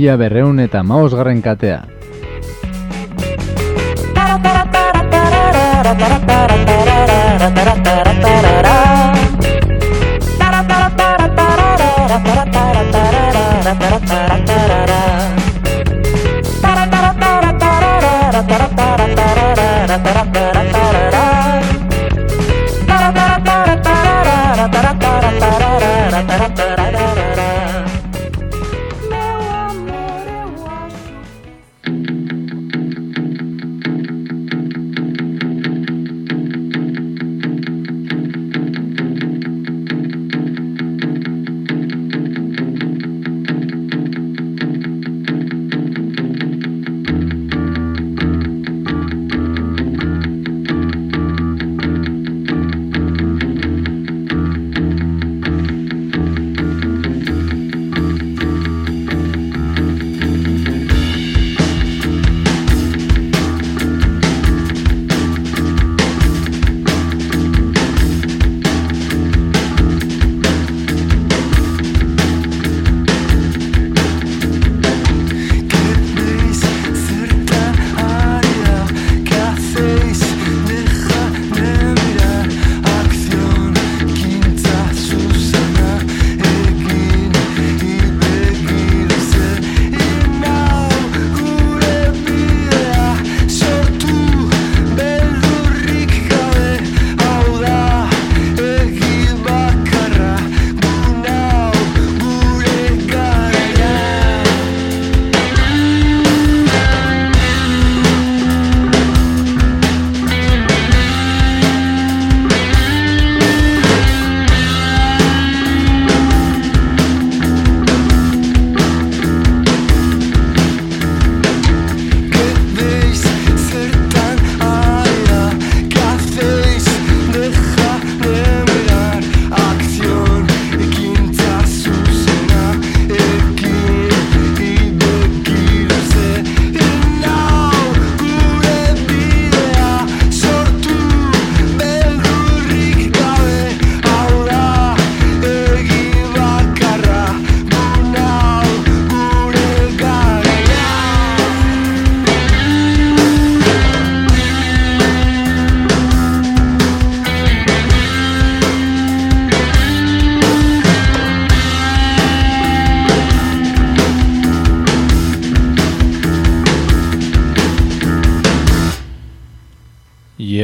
mila berreun eta maosgarren katea.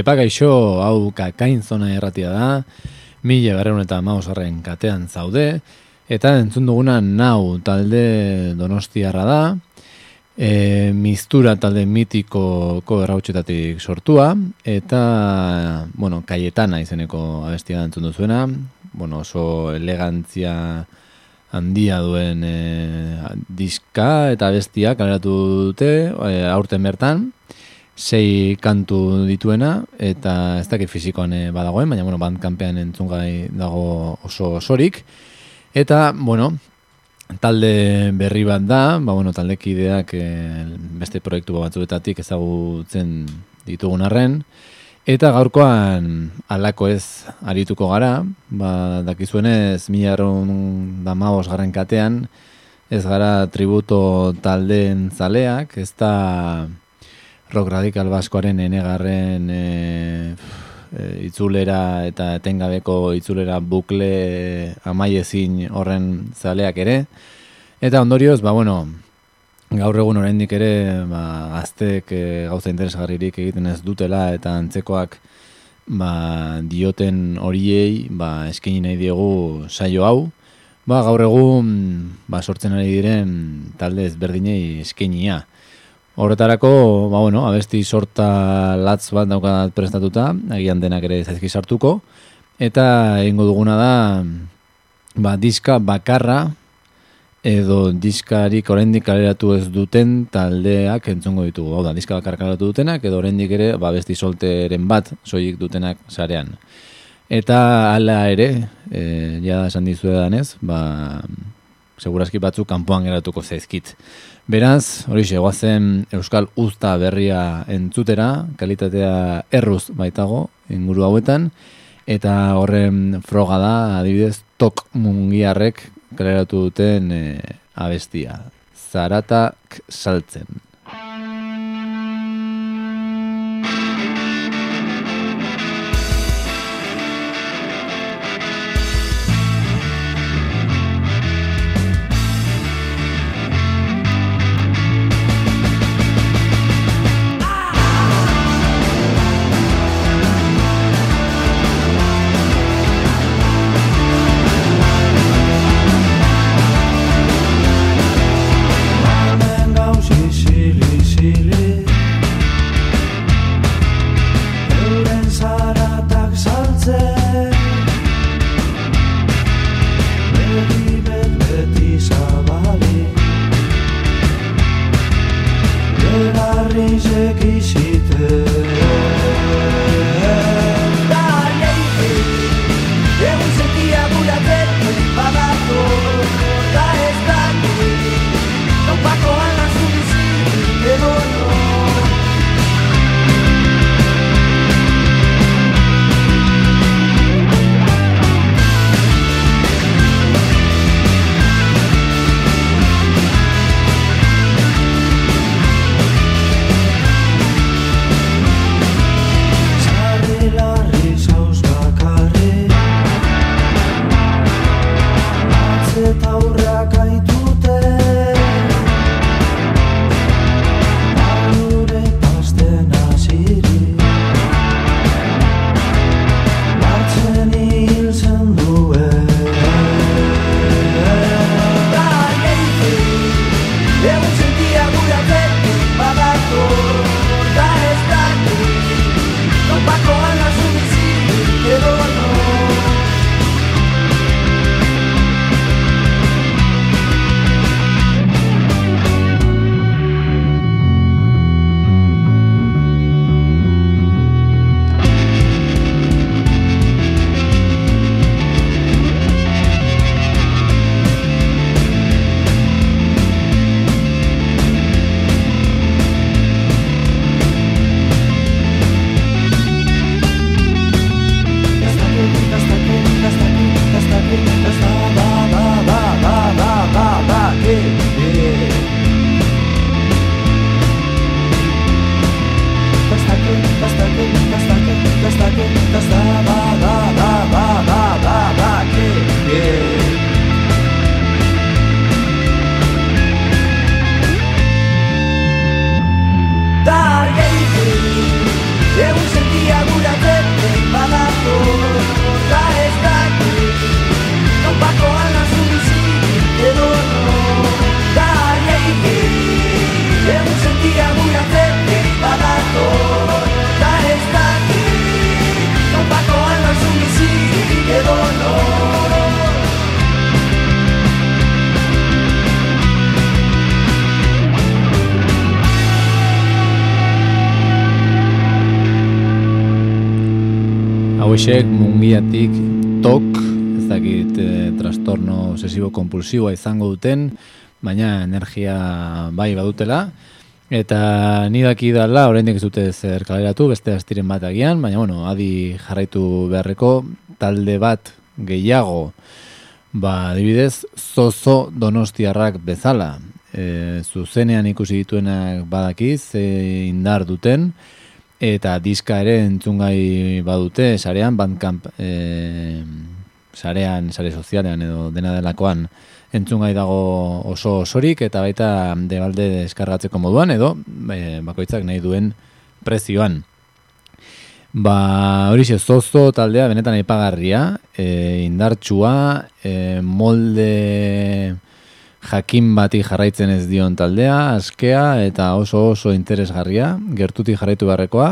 Epa gaixo, hau kakain zona erratia da, mila berreun eta mausarren katean zaude, eta entzun duguna nau talde donostiarra da, e, mistura talde mitiko errautxetatik sortua, eta, bueno, kaietana izeneko abestia entzun duzuena, bueno, oso elegantzia handia duen e, diska eta abestia kaleratu dute, e, aurten bertan, sei kantu dituena eta ez dakit fizikoan eh, badagoen, baina bueno, bandkampean entzungai dago oso osorik. Eta, bueno, talde berri bat da, ba, bueno, taldekideak e, beste proiektu batzuetatik ezagutzen ditugun arren. Eta gaurkoan alako ez arituko gara, ba, dakizuenez mila da maos garen katean, ez gara tributo taldeen zaleak, ez da rock radical baskoaren enegarren e, itzulera eta etengabeko itzulera bukle amaiezin horren zaleak ere. Eta ondorioz, ba, bueno, gaur egun oraindik ere ba, gaztek e, gauza interesgarririk egiten ez dutela eta antzekoak ba, dioten horiei ba, eskini nahi diegu saio hau. Ba, gaur egun ba, sortzen ari diren talde ezberdinei eskinia. Horretarako, ba, bueno, abesti sorta latz bat daukat prestatuta, agian denak ere zaizki sartuko, eta egingo duguna da, ba, diska bakarra, edo diskarik oraindik kaleratu ez duten taldeak entzongo ditugu. Hau da, diska bakarra kaleratu dutenak, edo oraindik ere, ba, besti solteren bat, soilik dutenak sarean. Eta hala ere, e, ja esan dizu edanez, ba, segurazki batzuk kanpoan geratuko zaizkit. Beraz, hori zen Euskal Uzta berria entzutera, kalitatea erruz baitago inguru hauetan, eta horren froga da, adibidez, tok mungiarrek kaleratu duten e, abestia. Zaratak saltzen. Hauexek mungiatik tok, ez dakit e, trastorno obsesibo kompulsiboa izango duten, baina energia bai badutela. Eta ni daki dala, oraindik ez dute zer kaleratu, beste astiren bat agian, baina bueno, adi jarraitu beharreko talde bat gehiago, ba, dibidez, zozo donostiarrak bezala. E, zuzenean ikusi dituenak badakiz, e, indar duten, eta diska ere entzungai badute sarean Bandcamp e, sarean sare sozialean edo dena delakoan entzungai dago oso osorik eta baita debalde deskargatzeko moduan edo e, bakoitzak nahi duen prezioan. Ba, hori zozo taldea benetan aipagarria, e, indartsua, e, molde jakin bati jarraitzen ez dion taldea, askea eta oso oso interesgarria, gertuti jarraitu beharrekoa,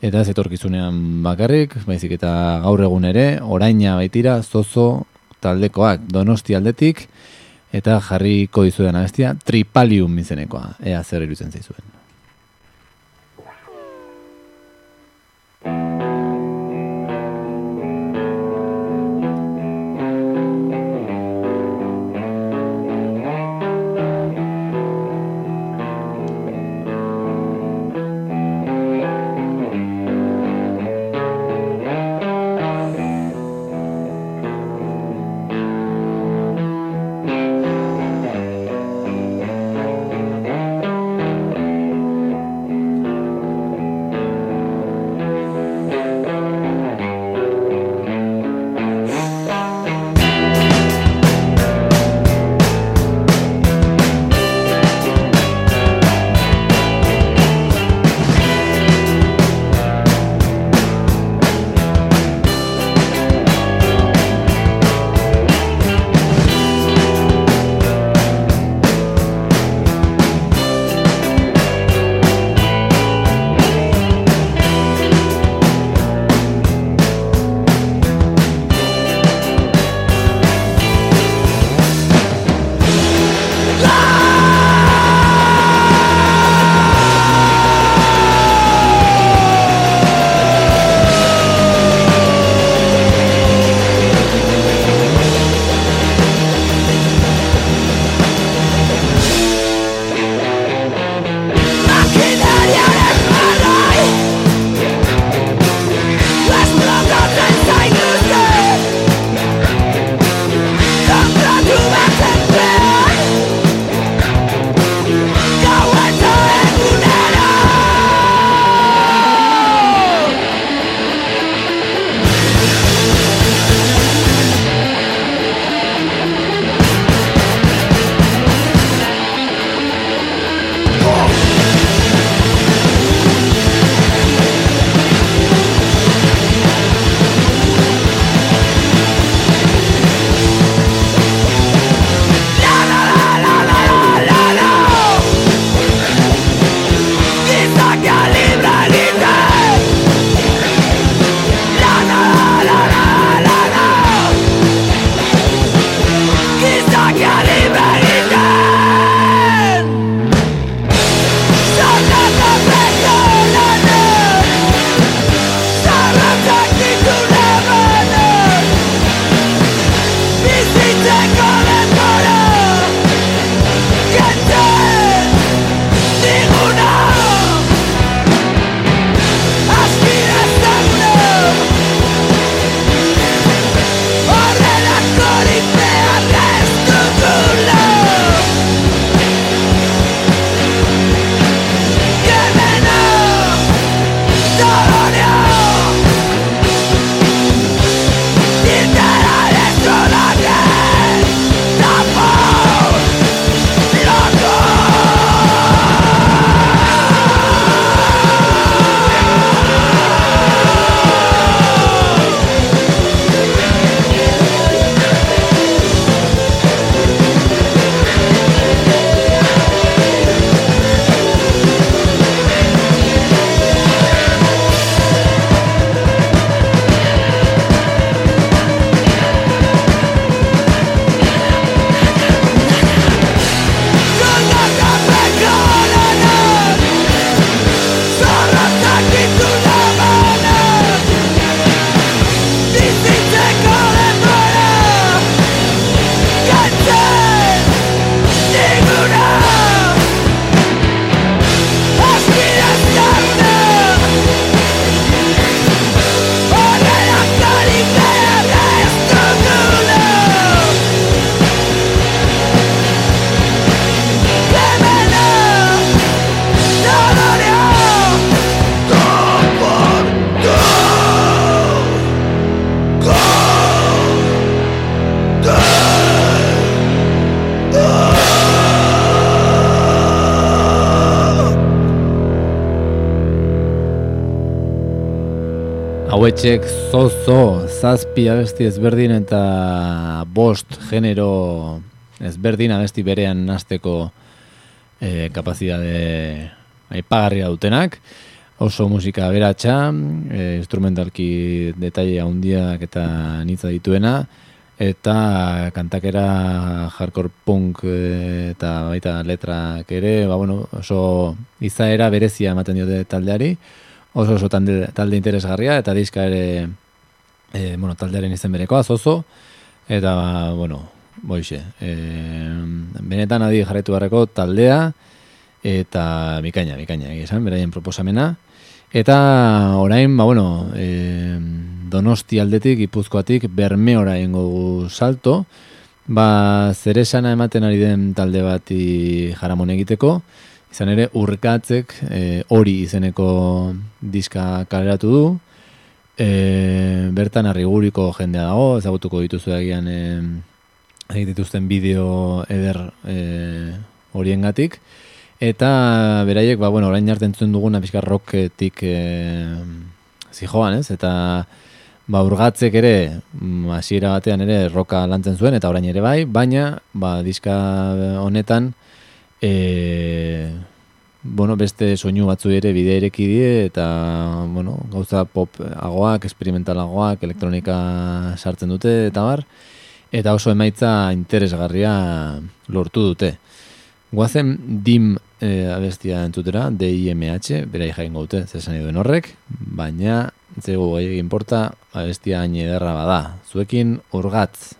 eta ez etorkizunean bakarrik, baizik eta gaur egun ere, oraina baitira zozo taldekoak donosti aldetik, eta jarriko dizuen abestia tripalium izenekoa, ea zer irutzen zaizuen. Hauetxek zozo, zazpi abesti ezberdin eta bost genero ezberdin abesti berean nazteko e, kapazidade aipagarria dutenak. Oso musika beratxa, e, instrumentalki detaile handiak eta nitza dituena, eta kantakera hardcore punk e, eta baita letrak ere, ba, bueno, oso izaera berezia ematen diote taldeari oso oso talde, talde interesgarria eta diska ere e, bueno, taldearen izen berekoa, zozo eta, bueno, boixe e, benetan adi jarretu barreko taldea eta bikaina, bikaina, egizan, beraien proposamena eta orain, ba, bueno e, donosti aldetik, ipuzkoatik bermeora ingo salto ba, zeresana ematen ari den talde bati jaramon egiteko Izan ere, urkatzek e, hori izeneko diska kaleratu du. E, bertan arriguriko jendea dago, ezagutuko dituzu egian e, dituzten bideo eder e, horiengatik. Eta beraiek, ba, bueno, orain jartzen zuen duguna pixka rocketik e, zijoan, ez? Eta ba, urgatzek ere, mm, hasiera batean ere, roka lantzen zuen, eta orain ere bai, baina, ba, diska honetan, e, bueno, beste soinu batzu ere bide ereki die eta bueno, gauza pop agoak, experimentalagoak, elektronika sartzen dute eta bar eta oso emaitza interesgarria lortu dute. Guazen dim e, abestia entzutera, D-I-M-H, bera jaingo dute, zesan duen horrek, baina, zego gai importa, abestia hain ederra bada. Zuekin urgatz.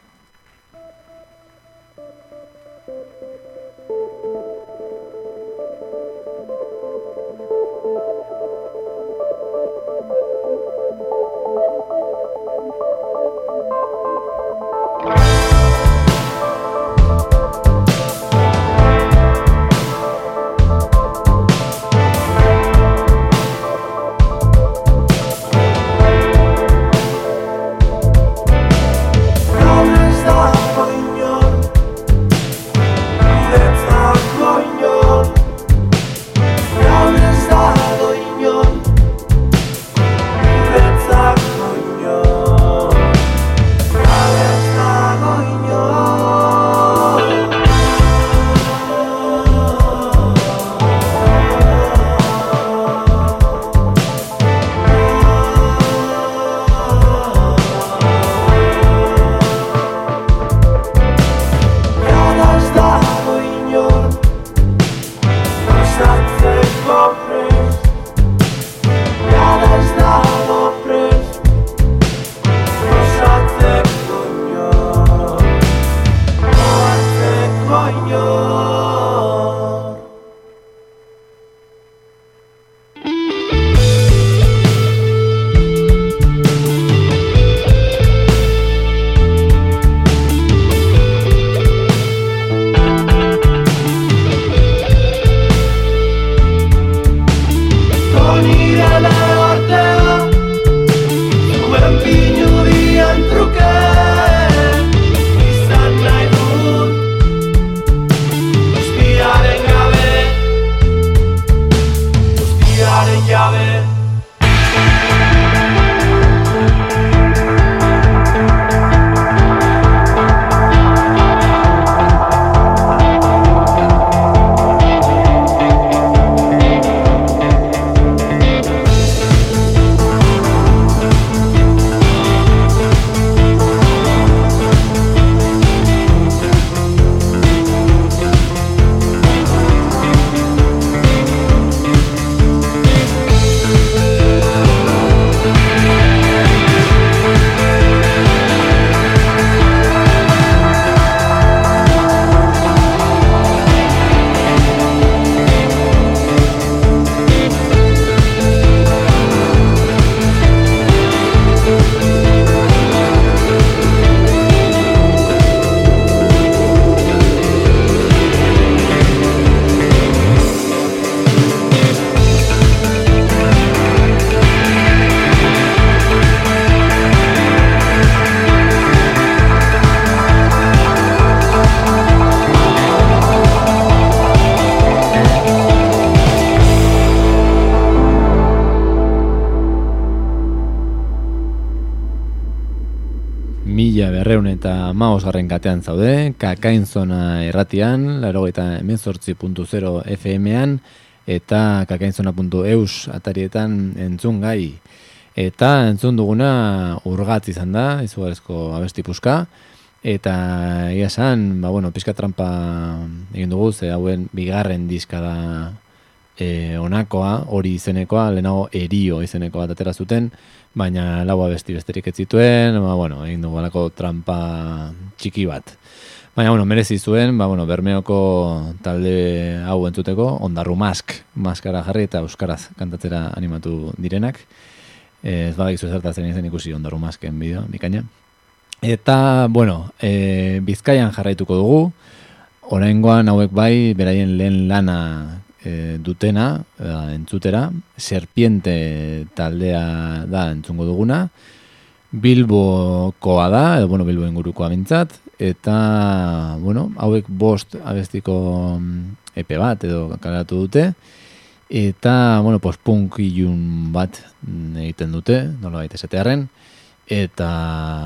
Eta maos garren katean zaude, kakain zona erratian, laro eta FM-an, eta kakainzona.eus atarietan entzun gai. Eta entzun duguna urgatz izan da, izugarezko abesti puska, eta ia esan, ba, bueno, pizka trampa egin dugu, ze hauen bigarren diska da e, onakoa, hori izenekoa, lehenago erio izenekoa atera zuten, baina laua besti besterik ez zituen, ba, bueno, egin dugu alako trampa txiki bat. Baina, bueno, merezi zuen, ba, bueno, bermeoko talde hau entzuteko, ondarru mask, maskara jarri eta euskaraz kantatzera animatu direnak. Ez badak zertatzen izan ikusi ondarru masken bideo, bikaina. Eta, bueno, e, bizkaian jarraituko dugu, oraingoan hauek bai, beraien lehen lana e, dutena, e, entzutera, serpiente taldea da entzungo duguna, Bilbokoa da, edo bueno, Bilbo ingurukoa bintzat, eta, bueno, hauek bost abestiko mm, epe bat edo kalatu dute, eta, bueno, post-punk ilun bat egiten dute, nola baita esatearen, eta,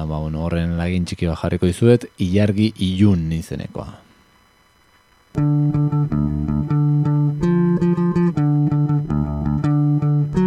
ba, bueno, horren lagin txiki bat jarriko dizuet, ilargi ilun izenekoa. Thank you.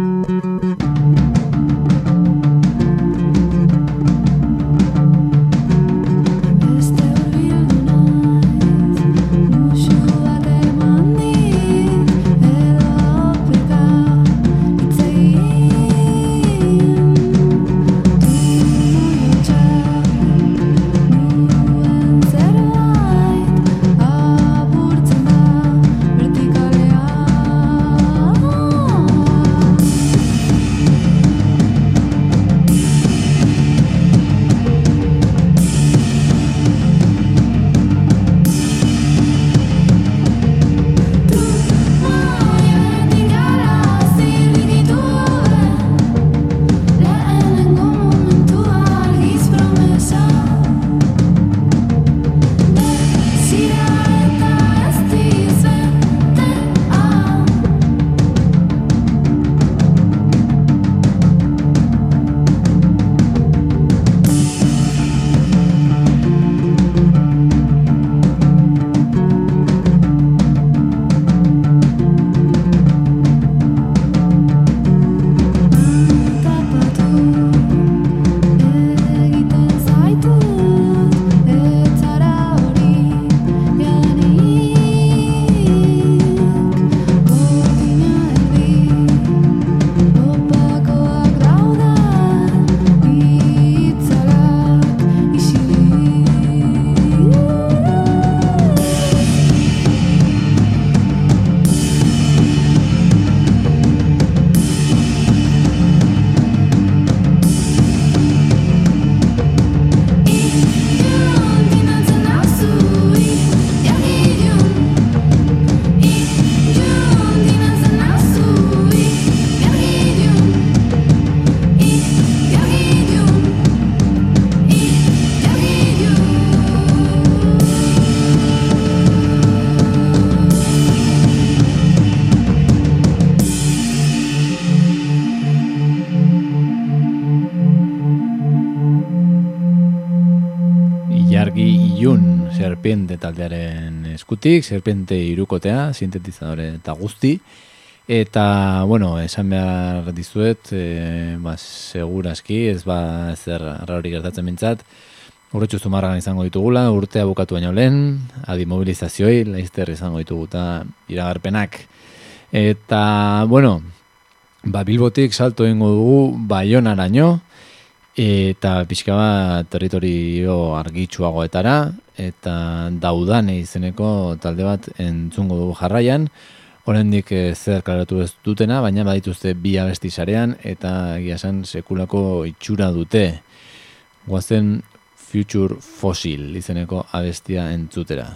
Taldearen eskutik, serpiente irukotea, sintetizadore eta guzti. Eta, bueno, esan behar dizuet, e, ba, seguraski, ez ba, zer rauri gertatzen mintzat, urretxu zumarra izango ditugula, urtea bukatu baino lehen, adi mobilizazioi, laizter izango ditugu eta iragarpenak. Eta, bueno, ba, bilbotik salto ingo dugu, baionaraino, eta pixka bat territorio argitsuagoetara, eta daudane izeneko talde bat entzungo dugu jarraian, oraindik eh, zer klaratu ez dutena, baina badituzte bi abesti sarean eta egia sekulako itxura dute. Guazen Future Fossil izeneko abestia entzutera.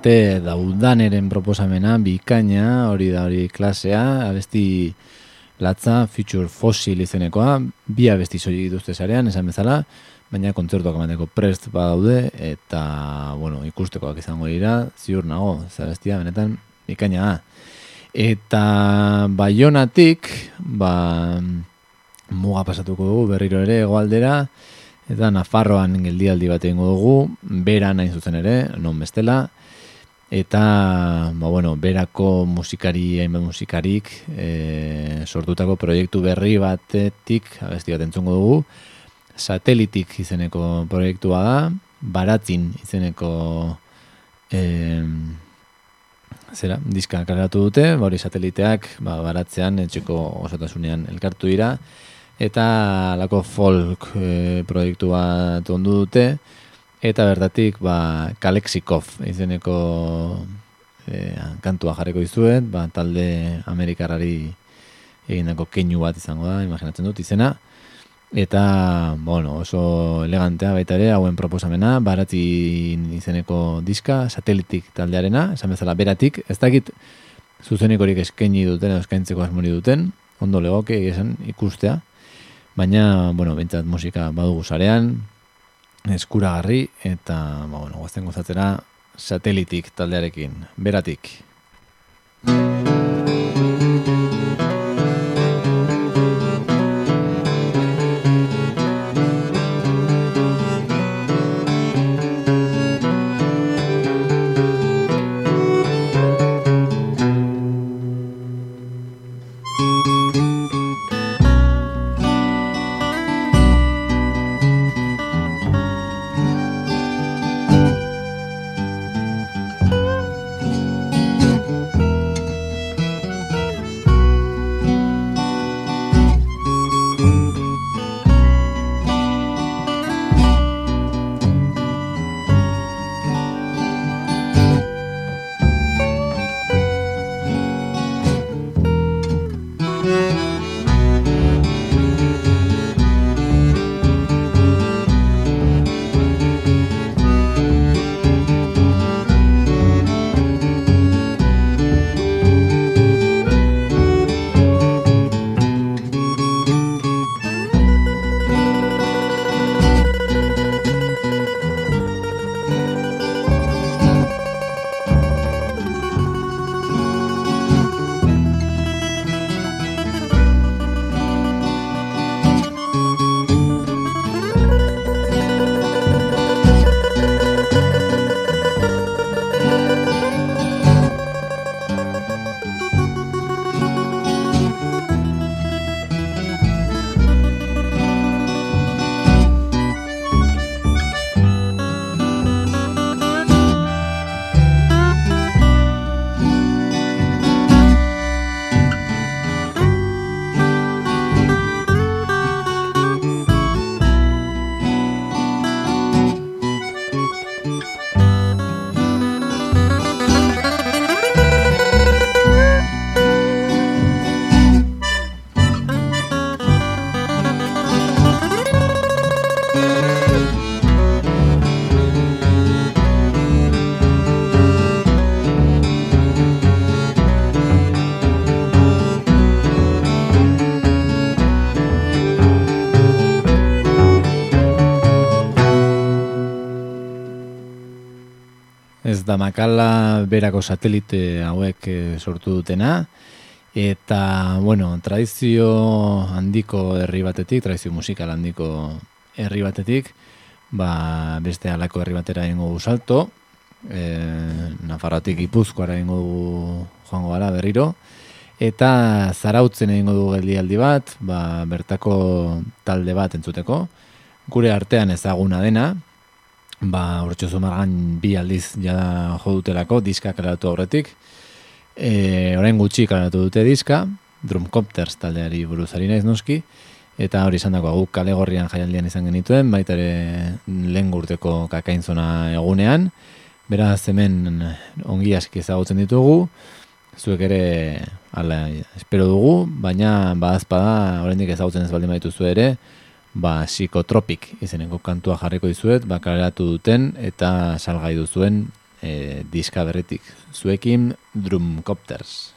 Elegante daudaneren proposamena, bikaina, hori da hori klasea, abesti latza, Future Fossil izenekoa, bi abesti zoi dituzte zarean, esan bezala, baina kontzertuak emateko prest badaude, eta, bueno, ikustekoak izango dira, ziur nago, zabestia, benetan, bikaina da. Eta baionatik, ba, muga pasatuko dugu berriro ere egoaldera, eta Nafarroan geldialdi bat egingo dugu, bera nahi zuzen ere, non bestela, eta, ba, bueno, berako musikari, hainbat musikarik, e, sortutako proiektu berri batetik, abesti bat entzungo dugu, satelitik izeneko proiektua da, baratzin izeneko e, zera, diska kargatu dute, ba, hori sateliteak, ba, baratzean, etxeko osotasunean elkartu dira, eta lako folk e, proiektu bat ondu dute, eta bertatik ba, Kalexikov izeneko e, kantua jarriko izuet, ba, talde Amerikarari egindako keinu bat izango da, imaginatzen dut izena, eta bueno, oso elegantea baita ere, hauen proposamena, barati izeneko diska, satelitik taldearena, esan bezala beratik, ez dakit zuzenik horik eskaini duten, eskaintzeko asmori duten, ondo legoke esan ikustea, Baina, bueno, bentsat musika badugu zarean, eskuragarri, eta, ba, bueno, guazten gozatzera, satelitik taldearekin, beratik. Da makala berako satelite hauek eh, sortu dutena. Eta bueno, tradizio handiko herri batetik, tradizio musikal handiko herri batetik, ba, beste alako herri batera ingo salto, e, Nafarroatik Gipuzkoara ingo du joango gara berriro, eta zarautzen egingo du geldialdi bat, ba, bertako talde bat entzuteko, gure artean ezaguna dena, ba, urtsu zumargan bi aldiz jada jo dutelako, diska karatu aurretik. E, orain gutxi karatu dute diska, Drumcopters taldeari buruzari naiz noski, eta hori izan dago guk kale gorrian jaialdian izan genituen, baita ere lehen gurteko kakainzona egunean, beraz hemen ongi aski ezagutzen ditugu, zuek ere ala, espero dugu, baina badazpada oraindik ezagutzen ez baldin baditu ere, ba, psikotropik izeneko kantua jarriko dizuet, ba, duten eta salgai duzuen e, diska berretik. Zuekin Drumcopters.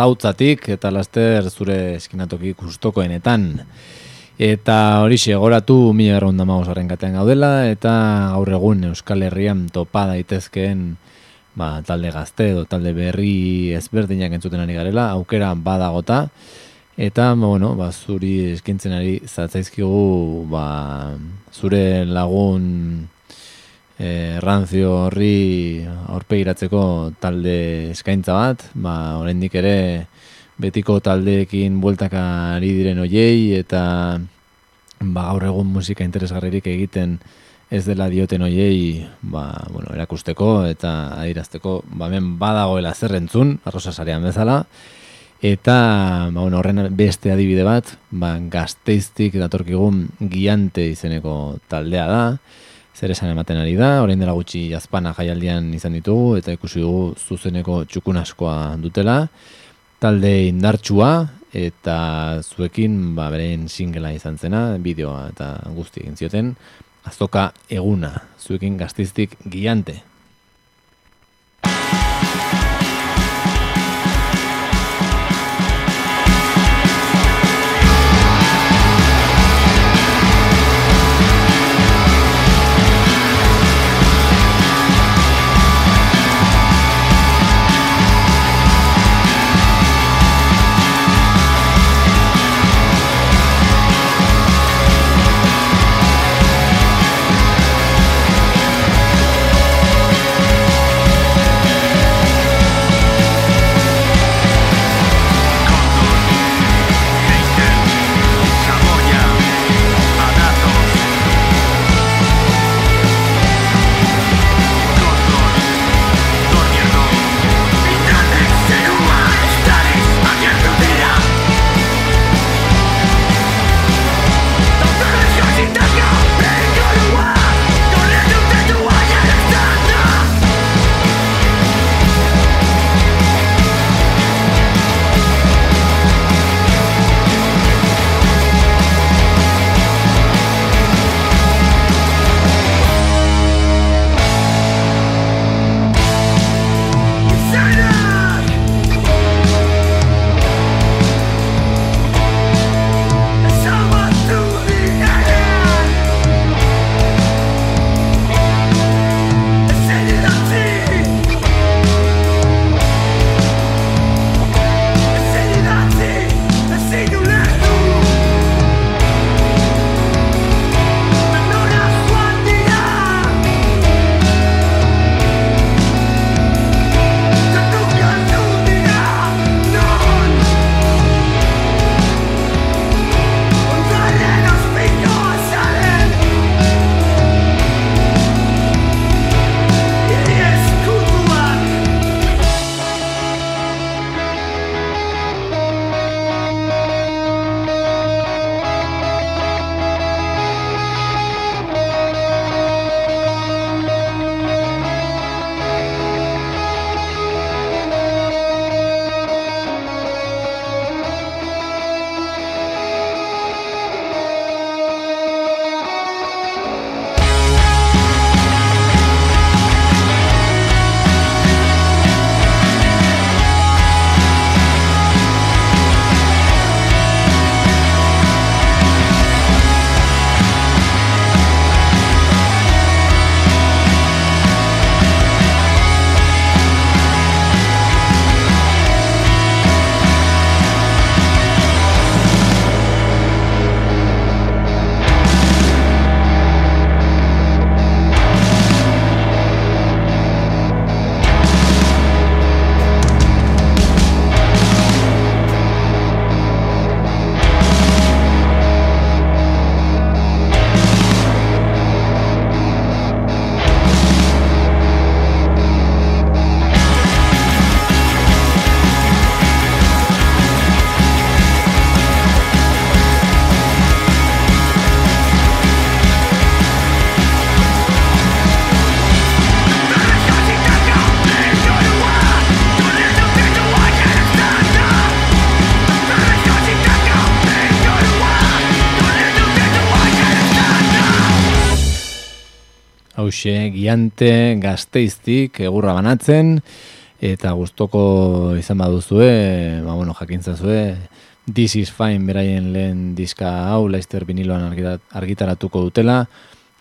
Zautzatik eta laster zure eskinatoki gustokoenetan. Eta hori segoratu mila garrun damagos katean gaudela eta gaur egun Euskal Herrian topa daitezkeen ba, talde gazte edo talde berri ezberdinak entzuten ari garela, aukera badagota. Eta, bueno, ba, zuri eskintzen ari zatzaizkigu ba, zure lagun e, ranzio horri aurpegiratzeko talde eskaintza bat, ba, oraindik ere betiko taldeekin bueltaka ari diren hoiei eta ba, gaur egun musika interesgarririk egiten ez dela dioten hoiei ba, bueno, erakusteko eta adirazteko ba, hemen badagoela zerrentzun, arrosa sarean bezala, Eta, ba, bueno, horren beste adibide bat, ba, gazteiztik datorkigun giante izeneko taldea da zer esan ematen ari da, orain dela gutxi jazpana jaialdian izan ditugu, eta ikusi dugu zuzeneko txukun askoa dutela, talde indartsua, eta zuekin, ba, beren singela izan zena, bideoa eta guzti egin zioten, azoka eguna, zuekin gaztiztik giante. Hause giante gazteiztik egurra banatzen, eta gustoko izan baduzue, ba, bueno, jakintzazue, This is Fine beraien lehen diska hau, Leicester viniloan argitaratuko dutela,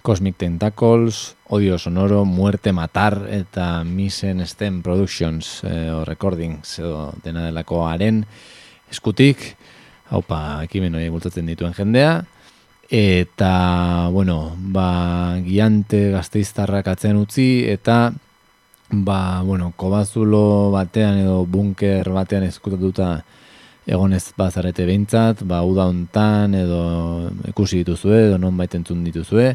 Cosmic Tentacles, Odio Sonoro, Muerte Matar eta Misen Stem Productions eh, o Recordings edo dena delako haren eskutik, haupa ekimen hori bultatzen dituen jendea, eta, bueno, ba, giante gazteiztarrak atzen utzi, eta, ba, bueno, kobazulo batean edo bunker batean eskutatuta egonez bazarete behintzat, ba, uda hontan edo ikusi dituzue, edo non baitentzun dituzue,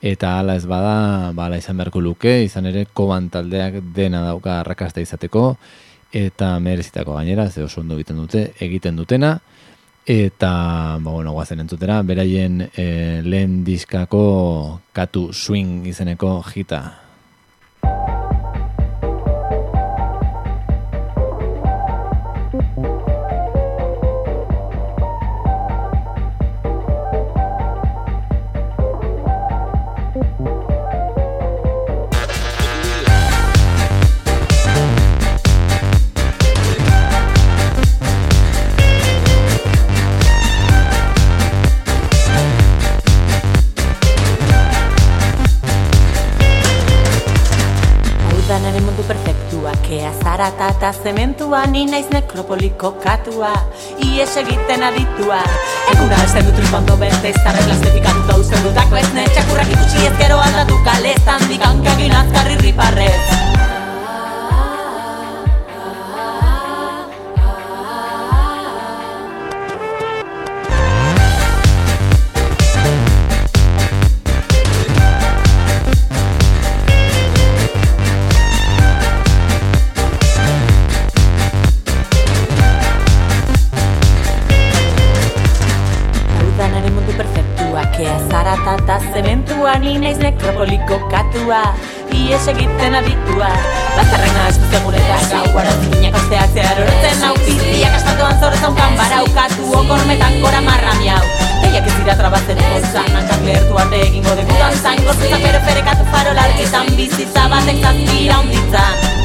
eta hala ez bada, bala izan beharko luke, izan ere koban taldeak dena dauka arrakasta izateko, eta merezitako gainera, ze oso ondo egiten dute, egiten dutena, eta, ba, bueno, guazen entzutera, beraien e, lehen diskako katu swing izeneko jita. Eta zementua Ni naiz nekropoliko katua Ies egiten aditua. Eguna esten dut rimondo berde Izarren lastefikatu da usten dutako ez ne Txakurrak ikusi ez gero aldatu kale Zandik hankagin azkarri riparrez nekropoliko katua Ies egiten aditua. Bazarrena eskuzte gure da gau Guara zikinak osteak zehar orotzen hau Biziak astatuan zorrezan kanbara Ukatu okormetan gora marra miau. Eiak ez dira trabatzen ozan Hankak lehertu arte egingo degutan zan Gortzuzak bere ferekatu farolarkizan Bizitza batek zazpira onditzan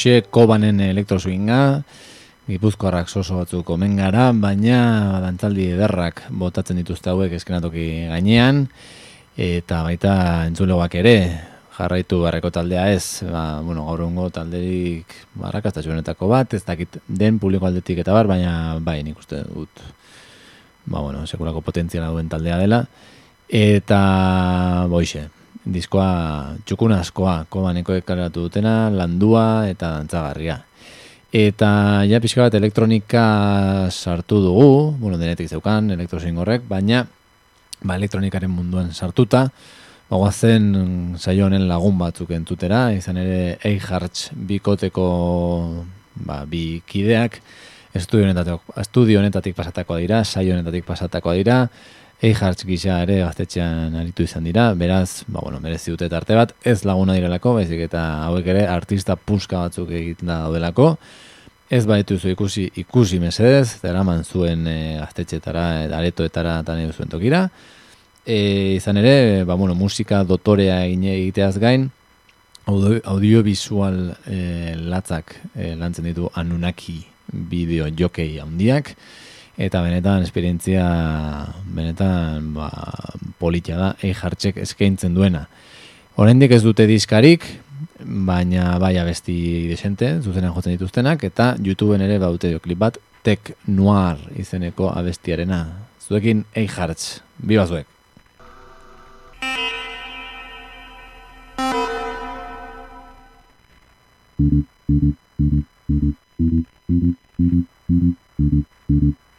hause kobanen elektroswinga, gipuzkoarrak soso batzuk omen gara, baina dantzaldi ederrak botatzen dituzte hauek eskenatoki gainean, eta baita entzulegoak ere, jarraitu barreko taldea ez, ba, bueno, gaur ungo talderik barrakastatxuenetako bat, ez dakit den publiko aldetik eta bar, baina bai nik uste dut, ba, bueno, sekulako potentziala duen taldea dela, eta boixe, diskoa txukuna askoa, kobaneko ekaratu dutena, landua eta dantzagarria. Eta ja pixka bat elektronika sartu dugu, bueno, denetik zeukan, elektrosin horrek, baina ba, elektronikaren munduan sartuta, bagoa zen saio honen lagun batzuk entutera, izan ere Eihartz bikoteko ba, bi kideak, estudio honetatik, estudio honetatik pasatakoa dira, saio honetatik pasatakoa dira, Eijartz gisa ere gaztetxean aritu izan dira, beraz, ba, bueno, merezi dute arte bat, ez laguna direlako, baizik eta hauek ere artista puska batzuk egiten da daudelako, ez baitu zu ikusi ikusi mesedez, eraman zuen e, gaztetxetara, e, aretoetara eta nahi zuen tokira, e, izan ere, ba, bueno, musika dotorea egiteaz gain, audiovisual e, latzak e, lantzen ditu Anunnaki bideo jokei handiak, eta benetan esperientzia benetan ba, politia da ei jartxek eskaintzen duena. Oraindik ez dute diskarik, baina bai abesti desente, zuzenean jotzen dituztenak, eta YouTubeen ere baute klip bat, Tech Noir izeneko abestiarena. Zuekin ei jartx, biba zuek.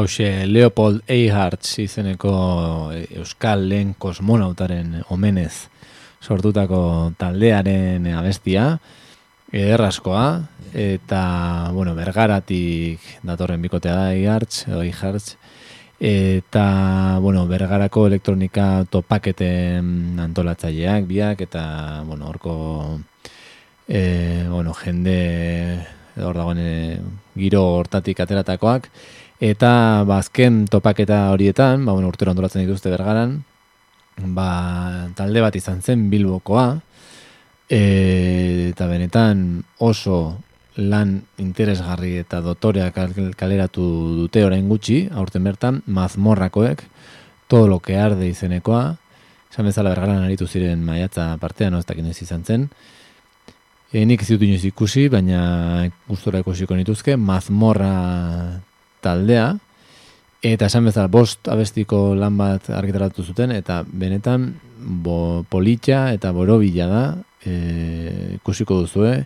Hauxe, Leopold Eihartz izeneko Euskal lehen kosmonautaren omenez sortutako taldearen abestia, ederraskoa, eta, bueno, bergaratik datorren bikotea da Eihartz, edo Eihartz, eta, bueno, bergarako elektronika topaketen antolatzaileak, biak, eta, bueno, horko, e, bueno, jende, hor dagoen, e, giro hortatik ateratakoak, eta, ba, topaketa horietan, ba, bueno, urtero antolatzen dituzte bergaran, ba, talde bat izan zen bilbokoa, e, eta benetan oso lan interesgarri eta dotoreak kaleratu dute orain gutxi, aurten bertan, mazmorrakoek, todo lo que arde izenekoa, esan bezala bergaran aritu ziren maiatza partean, ez dakin izan zen, e, nik ez inoiz ikusi, baina gustora ikusiko nituzke, mazmorra taldea, eta esan bezala bost abestiko lan bat argitaratu zuten, eta benetan bo, politxa eta borobila da, e, ikusiko duzue,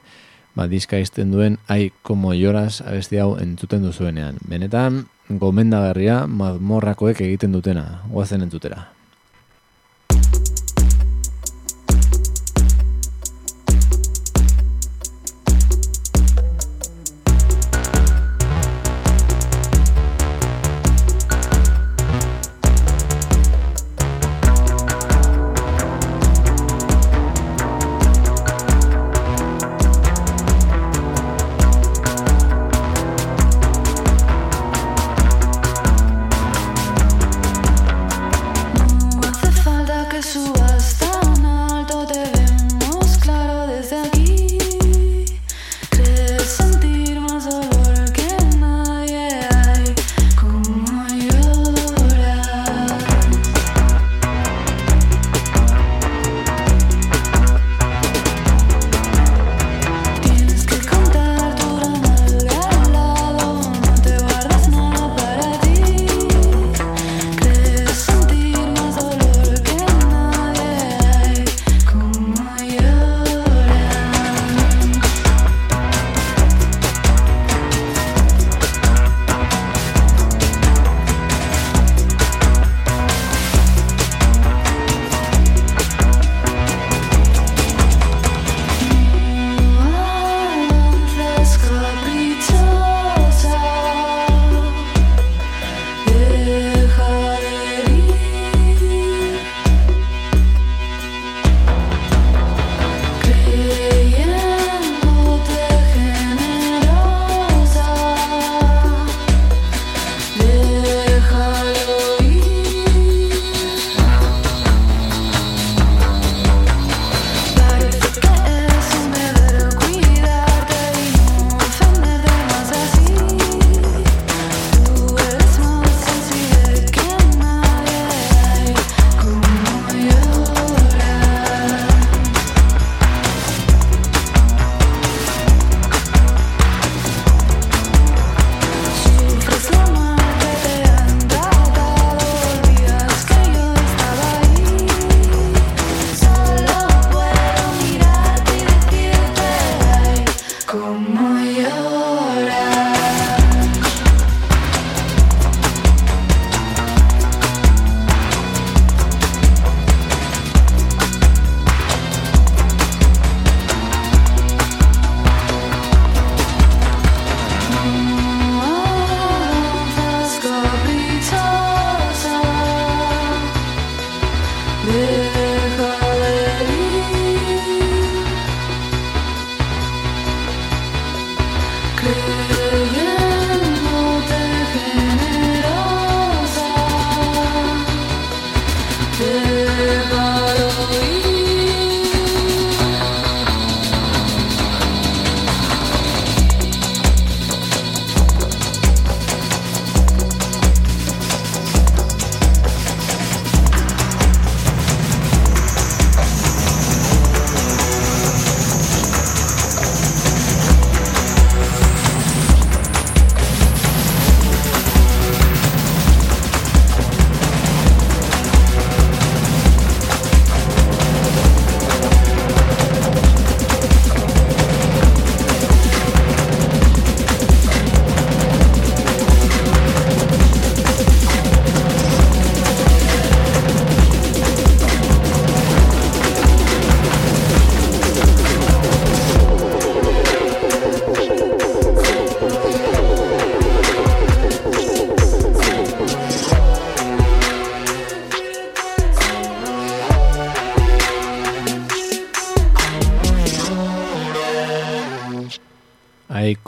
ba, diska izten duen ai como lloras abesti hau entzuten duzuenean. Benetan, gomendagarria mazmorrakoek egiten dutena, guazen entzutera. Música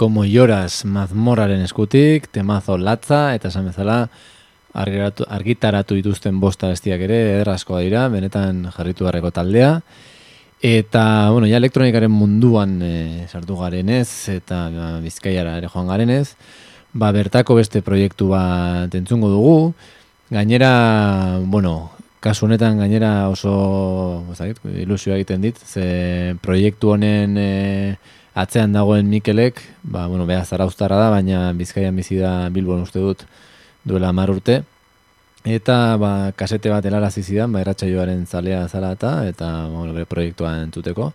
como lloras mazmorraren eskutik, temazo latza, eta esan bezala, argitaratu dituzten bosta bestiak ere, errazkoa dira, benetan jarritu garreko taldea. Eta, bueno, ja elektronikaren munduan e, sartu garenez, eta ba, bizkaiara ere joan garenez, ba, bertako beste proiektu bat entzungo dugu. Gainera, bueno, kasu honetan gainera oso zakit, ilusioa egiten dit, ze proiektu honen e, atzean dagoen Mikelek, ba, bueno, beha zara da, baina bizkaian bizi da Bilbon uste dut duela mar urte. Eta ba, kasete bat helarazi zidan, ba, eratxaioaren zalea zala eta, eta bueno, bere proiektua entzuteko.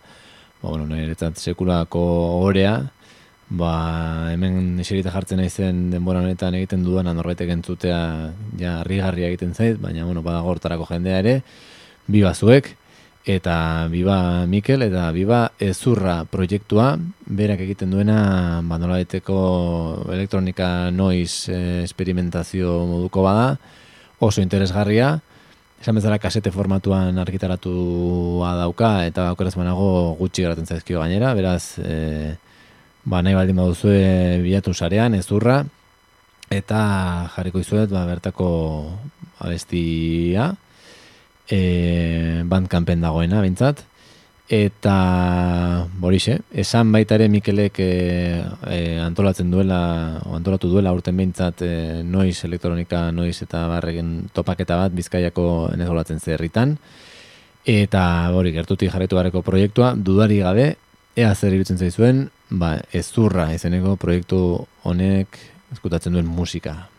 Ba, bueno, niretzat sekulako orea, ba, hemen eserita jartzen naizen denbora honetan egiten dudan norbaitek entzutea ja rigarria egiten zait, baina bueno, badago hortarako jendea ere, biba zuek, eta biba Mikel, eta biba ezurra proiektua, berak egiten duena, ba, nola elektronika noiz eh, esperimentazio moduko bada, oso interesgarria, esan bezala kasete formatuan argitaratu dauka, eta aukeraz manago gutxi garaten zaizkio gainera, beraz, e, ba, nahi baldin baduzue bilatu sarean, ez urra, eta jarriko izuet, ba, bertako abestia, e, bandkampen dagoena, bintzat, Eta borixe, esan baita ere Mikelek e, e, antolatzen duela, o antolatu duela urten behintzat e, noiz elektronika, noiz eta barregen topaketa bat bizkaiako enezolatzen zerritan. Eta hori, gertutik jarretu gareko proiektua, dudari gabe, ea zer irutzen zaizuen, ba, ez zurra izeneko proiektu honek eskutatzen duen musika.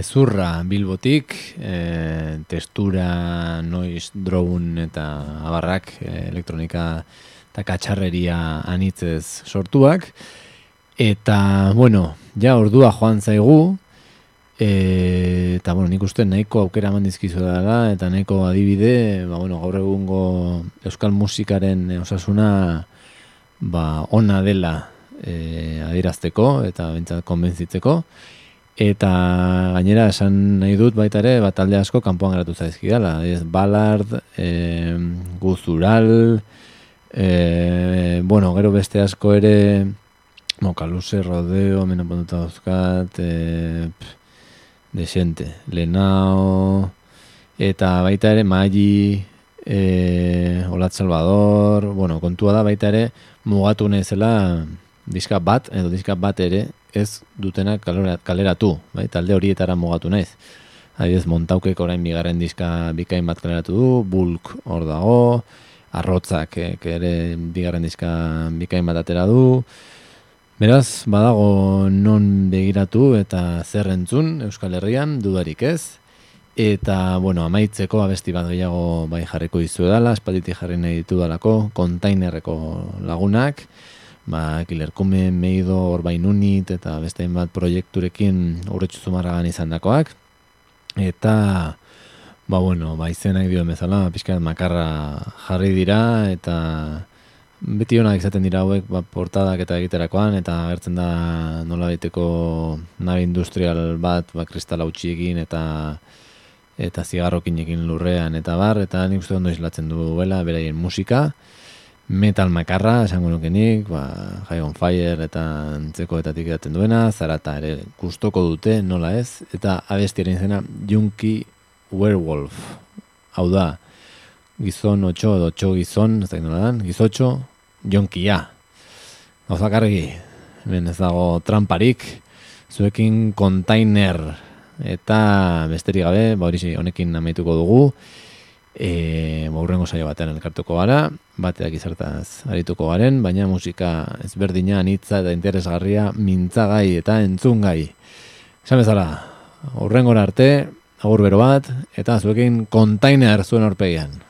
Ezurra bilbotik, e, testura, noiz, drone eta abarrak, e, elektronika eta katxarreria anitzez sortuak. Eta, bueno, ja ordua joan zaigu, e, eta, bueno, nik uste nahiko aukera mandizkizu da eta nahiko adibide, ba, bueno, gaur egungo euskal musikaren osasuna ba, ona dela e, adirazteko eta bentsat konbentzitzeko. Eta gainera esan nahi dut baita ere, bat talde asko kanpoan geratu zaizkidala. Ez Ballard, e, Guzural, e, bueno, gero beste asko ere, Mokaluse, Rodeo, mena pontuta dauzkat, e, desente, Lenao, eta baita ere, Magi, e, Olat Salvador, bueno, kontua da baita ere, mugatu nezela diska bat, edo diska bat ere, ez dutenak kaleratu, bai? talde horietara mugatu naiz. Adibidez, montaukek orain bigarren diska bikain bat kaleratu du, bulk hor dago, arrotzak ere bigarren diska bikain bat atera du. Beraz, badago non begiratu eta zer entzun Euskal Herrian, dudarik ez. Eta, bueno, amaitzeko abesti bat gehiago bai jarriko izu edala, espaliti jarri nahi ditu dalako, kontainerreko lagunak, ba, kilerkume, meido, orbain unit, eta beste bat proiekturekin urretxu zumarragan izan dakoak. Eta, ba, bueno, ba, izenak dio emezala, pixkat makarra jarri dira, eta beti honak izaten dira hauek, ba, portadak eta egiterakoan, eta agertzen da nola daiteko nabi industrial bat, ba, kristala utxiekin, eta eta zigarrokinekin lurrean eta bar, eta nik uste ondo islatzen duela beraien musika, metal makarra, esango nukenik, ba, High on Fire eta antzeko eta edaten duena, zarata ere gustoko dute, nola ez, eta abestiaren zena Junkie Werewolf, hau da, gizon otxo, edo txo gizon, ez da nola dan, gizotxo, jonkia. Gauzak argi, hemen ez dago tramparik, zuekin kontainer, eta besterik gabe, ba hori honekin amaituko dugu, e, baurrengo saio batean elkartuko gara, bateak izartaz arituko garen, baina musika ezberdina, anitza eta interesgarria, mintzagai eta entzungai. Esan bezala, aurrengo arte, agur bero bat, eta zuekin kontainer zuen orpegian.